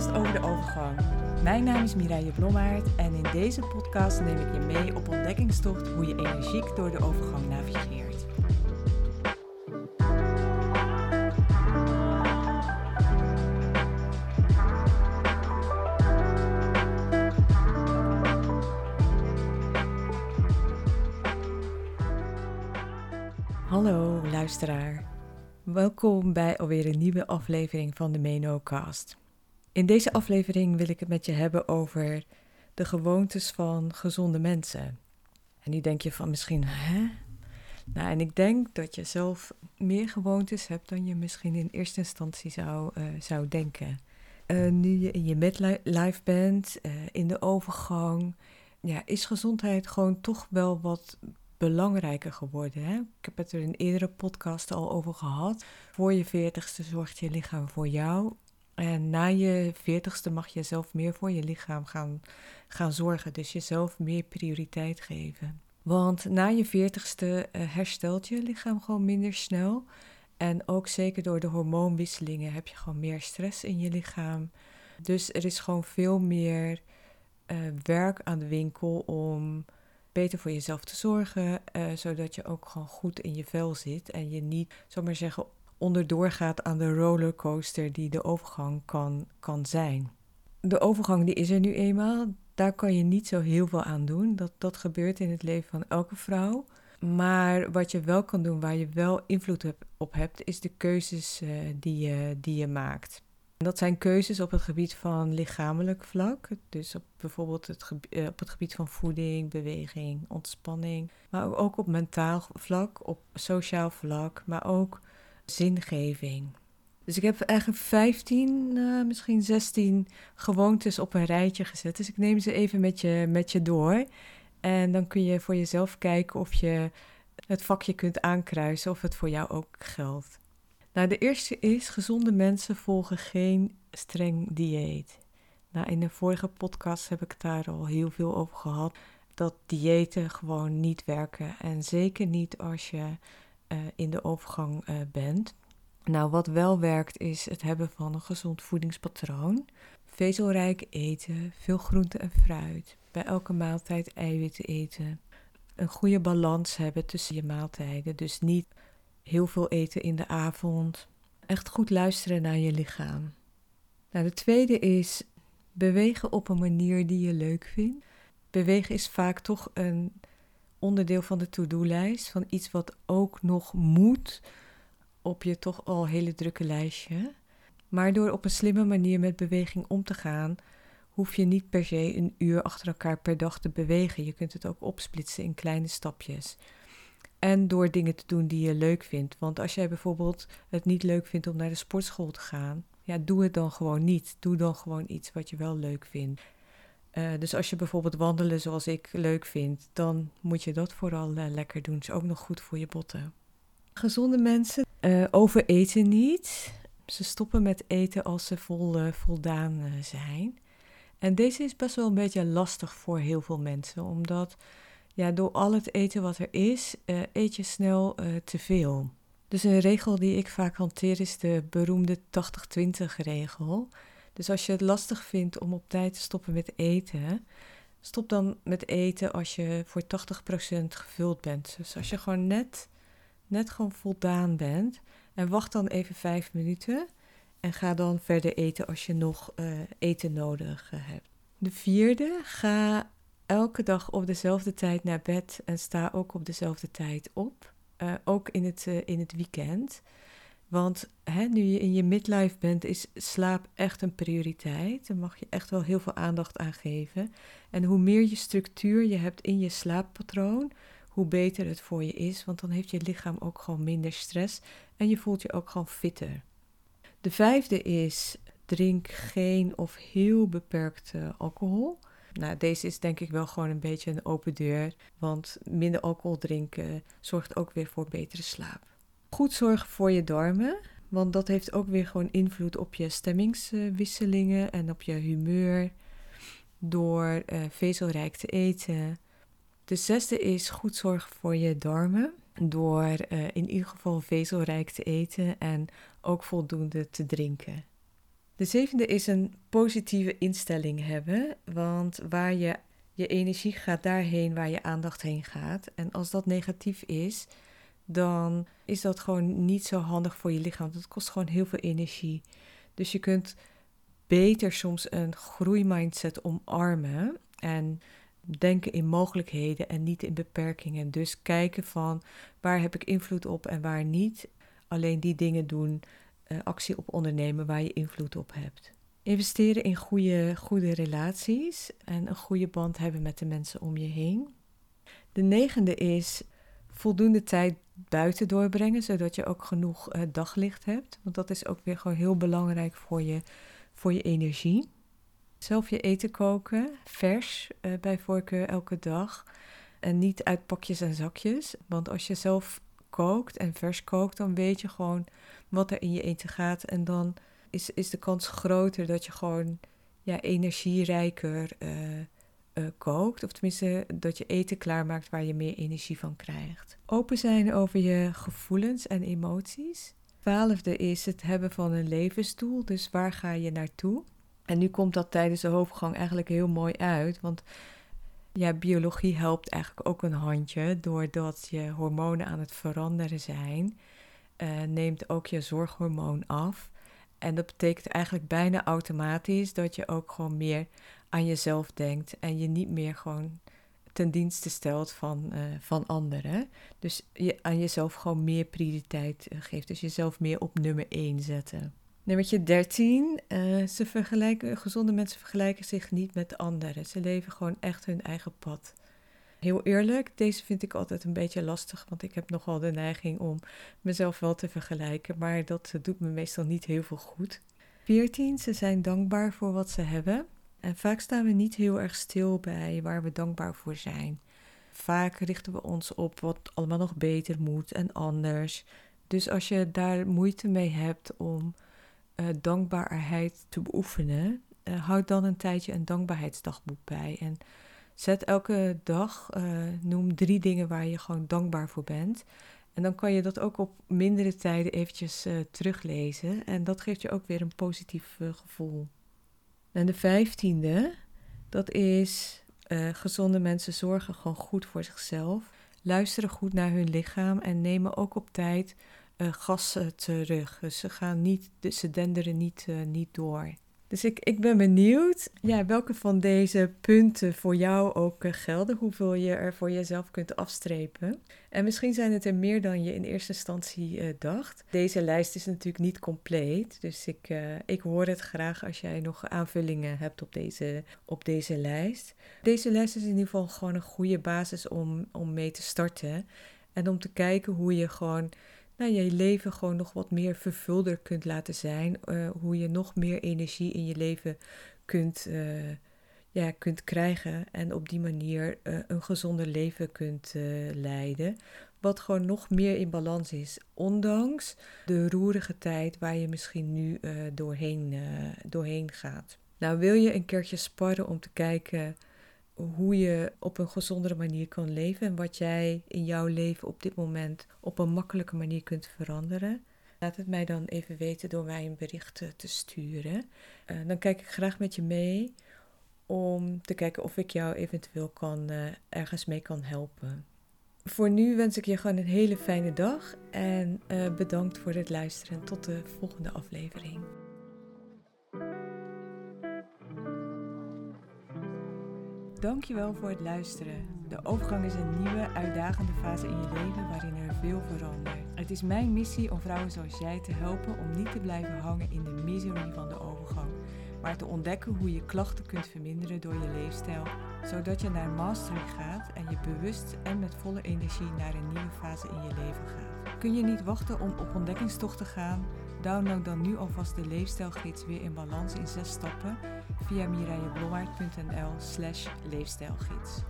podcast over de overgang. Mijn naam is Mireille Blommaert en in deze podcast neem ik je mee op ontdekkingstocht hoe je energiek door de overgang navigeert. Hallo luisteraar. Welkom bij alweer een nieuwe aflevering van de Menocast. In deze aflevering wil ik het met je hebben over de gewoontes van gezonde mensen. En nu denk je van misschien, hè? Nou, en ik denk dat je zelf meer gewoontes hebt dan je misschien in eerste instantie zou, uh, zou denken. Uh, nu je in je midlife bent, uh, in de overgang, ja, is gezondheid gewoon toch wel wat belangrijker geworden. Hè? Ik heb het er in eerdere podcast al over gehad. Voor je veertigste zorgt je lichaam voor jou. En na je veertigste mag je zelf meer voor je lichaam gaan, gaan zorgen. Dus jezelf meer prioriteit geven. Want na je veertigste uh, herstelt je lichaam gewoon minder snel. En ook zeker door de hormoonwisselingen heb je gewoon meer stress in je lichaam. Dus er is gewoon veel meer uh, werk aan de winkel om beter voor jezelf te zorgen, uh, zodat je ook gewoon goed in je vel zit en je niet, zomaar zeggen, onderdoor gaat aan de rollercoaster die de overgang kan, kan zijn. De overgang die is er nu eenmaal, daar kan je niet zo heel veel aan doen. Dat, dat gebeurt in het leven van elke vrouw. Maar wat je wel kan doen, waar je wel invloed op hebt, is de keuzes uh, die, je, die je maakt. Dat zijn keuzes op het gebied van lichamelijk vlak, dus op bijvoorbeeld het, gebied, op het gebied van voeding, beweging, ontspanning, maar ook op mentaal vlak, op sociaal vlak, maar ook zingeving. Dus ik heb eigenlijk 15, uh, misschien 16 gewoontes op een rijtje gezet. Dus ik neem ze even met je, met je door. En dan kun je voor jezelf kijken of je het vakje kunt aankruisen of het voor jou ook geldt. Nou, de eerste is: gezonde mensen volgen geen streng dieet. Nou, in de vorige podcast heb ik daar al heel veel over gehad. Dat diëten gewoon niet werken. En zeker niet als je uh, in de overgang uh, bent. Nou, wat wel werkt is het hebben van een gezond voedingspatroon. Vezelrijk eten, veel groente en fruit. Bij elke maaltijd eiwitten eten. Een goede balans hebben tussen je maaltijden. Dus niet heel veel eten in de avond. Echt goed luisteren naar je lichaam. Nou, de tweede is bewegen op een manier die je leuk vindt. Bewegen is vaak toch een onderdeel van de to-do-lijst, van iets wat ook nog moet op je toch al hele drukke lijstje. Maar door op een slimme manier met beweging om te gaan, hoef je niet per se een uur achter elkaar per dag te bewegen. Je kunt het ook opsplitsen in kleine stapjes. En door dingen te doen die je leuk vindt. Want als jij bijvoorbeeld het niet leuk vindt om naar de sportschool te gaan, ja, doe het dan gewoon niet. Doe dan gewoon iets wat je wel leuk vindt. Uh, dus als je bijvoorbeeld wandelen zoals ik leuk vind, dan moet je dat vooral uh, lekker doen. is ook nog goed voor je botten. Gezonde mensen uh, overeten niet. Ze stoppen met eten als ze vol, voldaan zijn. En deze is best wel een beetje lastig voor heel veel mensen, omdat ja, door al het eten wat er is, eet je snel te veel. Dus een regel die ik vaak hanteer is de beroemde 80-20 regel. Dus als je het lastig vindt om op tijd te stoppen met eten, stop dan met eten als je voor 80% gevuld bent. Dus als je gewoon net, net gewoon voldaan bent en wacht dan even 5 minuten en ga dan verder eten als je nog uh, eten nodig hebt. De vierde, ga elke dag op dezelfde tijd naar bed en sta ook op dezelfde tijd op. Uh, ook in het, in het weekend. Want hè, nu je in je midlife bent, is slaap echt een prioriteit. Daar mag je echt wel heel veel aandacht aan geven. En hoe meer je structuur je hebt in je slaappatroon, hoe beter het voor je is. Want dan heeft je lichaam ook gewoon minder stress en je voelt je ook gewoon fitter. De vijfde is: drink geen of heel beperkt alcohol. Nou, deze is denk ik wel gewoon een beetje een open deur, want minder alcohol drinken zorgt ook weer voor betere slaap. Goed zorgen voor je darmen, want dat heeft ook weer gewoon invloed op je stemmingswisselingen en op je humeur door uh, vezelrijk te eten. De zesde is goed zorgen voor je darmen door uh, in ieder geval vezelrijk te eten en ook voldoende te drinken. De zevende is een positieve instelling hebben, want waar je je energie gaat daarheen waar je aandacht heen gaat. En als dat negatief is, dan is dat gewoon niet zo handig voor je lichaam. Dat kost gewoon heel veel energie. Dus je kunt beter soms een groeimindset omarmen en denken in mogelijkheden en niet in beperkingen. Dus kijken van waar heb ik invloed op en waar niet. Alleen die dingen doen, uh, actie op ondernemen waar je invloed op hebt. Investeren in goede, goede relaties en een goede band hebben met de mensen om je heen. De negende is voldoende tijd buiten doorbrengen, zodat je ook genoeg uh, daglicht hebt. Want dat is ook weer gewoon heel belangrijk voor je, voor je energie. Zelf je eten koken, vers uh, bij voorkeur elke dag. En niet uit pakjes en zakjes. Want als je zelf kookt en vers kookt, dan weet je gewoon wat er in je eten gaat. En dan is, is de kans groter dat je gewoon ja, energierijker uh, uh, kookt. Of tenminste dat je eten klaarmaakt waar je meer energie van krijgt. Open zijn over je gevoelens en emoties. Twaalfde is het hebben van een levensdoel. Dus waar ga je naartoe? En nu komt dat tijdens de hoofdgang eigenlijk heel mooi uit. Want ja, biologie helpt eigenlijk ook een handje. Doordat je hormonen aan het veranderen zijn, uh, neemt ook je zorghormoon af. En dat betekent eigenlijk bijna automatisch dat je ook gewoon meer aan jezelf denkt en je niet meer gewoon ten dienste stelt van, uh, van anderen. Dus je aan jezelf gewoon meer prioriteit uh, geeft. Dus jezelf meer op nummer 1 zetten. Nummer 13. Uh, ze vergelijken, gezonde mensen vergelijken zich niet met anderen. Ze leven gewoon echt hun eigen pad. Heel eerlijk, deze vind ik altijd een beetje lastig, want ik heb nogal de neiging om mezelf wel te vergelijken, maar dat doet me meestal niet heel veel goed. 14. Ze zijn dankbaar voor wat ze hebben. En vaak staan we niet heel erg stil bij waar we dankbaar voor zijn. Vaak richten we ons op wat allemaal nog beter moet en anders. Dus als je daar moeite mee hebt om uh, dankbaarheid te beoefenen, uh, houd dan een tijdje een dankbaarheidsdagboek bij. En Zet elke dag, uh, noem drie dingen waar je gewoon dankbaar voor bent. En dan kan je dat ook op mindere tijden eventjes teruglezen. En dat geeft je ook weer een positief gevoel. En de vijftiende, dat is gezonde mensen zorgen gewoon goed voor zichzelf. Luisteren goed naar hun lichaam en nemen ook op tijd gas terug. Dus ze, gaan niet, ze denderen niet, niet door. Dus ik, ik ben benieuwd ja, welke van deze punten voor jou ook uh, gelden. Hoeveel je er voor jezelf kunt afstrepen. En misschien zijn het er meer dan je in eerste instantie uh, dacht. Deze lijst is natuurlijk niet compleet. Dus ik, uh, ik hoor het graag als jij nog aanvullingen hebt op deze, op deze lijst. Deze lijst is in ieder geval gewoon een goede basis om, om mee te starten. En om te kijken hoe je gewoon nou, je leven gewoon nog wat meer vervulder kunt laten zijn. Uh, hoe je nog meer energie in je leven kunt, uh, ja, kunt krijgen. En op die manier uh, een gezonder leven kunt leiden. Wat gewoon nog meer in balans is. Ondanks de roerige tijd waar je misschien nu doorheen, doorheen gaat. Nou, wil je een keertje sparren om te kijken hoe je op een gezondere manier kan leven en wat jij in jouw leven op dit moment op een makkelijke manier kunt veranderen. Laat het mij dan even weten door mij een bericht te sturen. Uh, dan kijk ik graag met je mee om te kijken of ik jou eventueel kan, uh, ergens mee kan helpen. Voor nu wens ik je gewoon een hele fijne dag en bedankt voor het luisteren. Tot de volgende aflevering. Dankjewel voor het luisteren. De overgang is een nieuwe, uitdagende fase in je leven waarin er veel verandert. Het is mijn missie om vrouwen zoals jij te helpen om niet te blijven hangen in de misery van de overgang, maar te ontdekken hoe je klachten kunt verminderen door je leefstijl, zodat je naar mastery gaat en je bewust en met volle energie naar een nieuwe fase in je leven gaat. Kun je niet wachten om op ontdekkingstocht te gaan? Download dan nu alvast de leefstijlgids weer in balans in zes stappen via mireilleblommaert.nl slash leefstijlgids.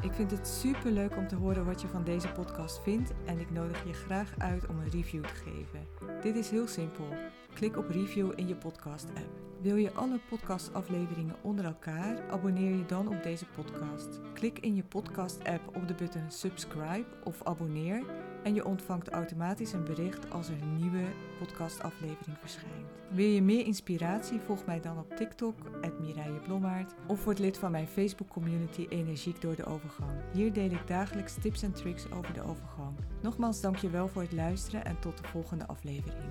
Ik vind het super leuk om te horen wat je van deze podcast vindt en ik nodig je graag uit om een review te geven. Dit is heel simpel. Klik op review in je podcast app. Wil je alle podcastafleveringen onder elkaar? Abonneer je dan op deze podcast. Klik in je podcast app op de button subscribe of abonneer en je ontvangt automatisch een bericht als er een nieuwe podcastaflevering verschijnt. Wil je meer inspiratie? Volg mij dan op TikTok, Mireille of word lid van mijn Facebook community Energiek door de Overgang. Hier deel ik dagelijks tips en tricks over de overgang. Nogmaals dankjewel voor het luisteren en tot de volgende aflevering.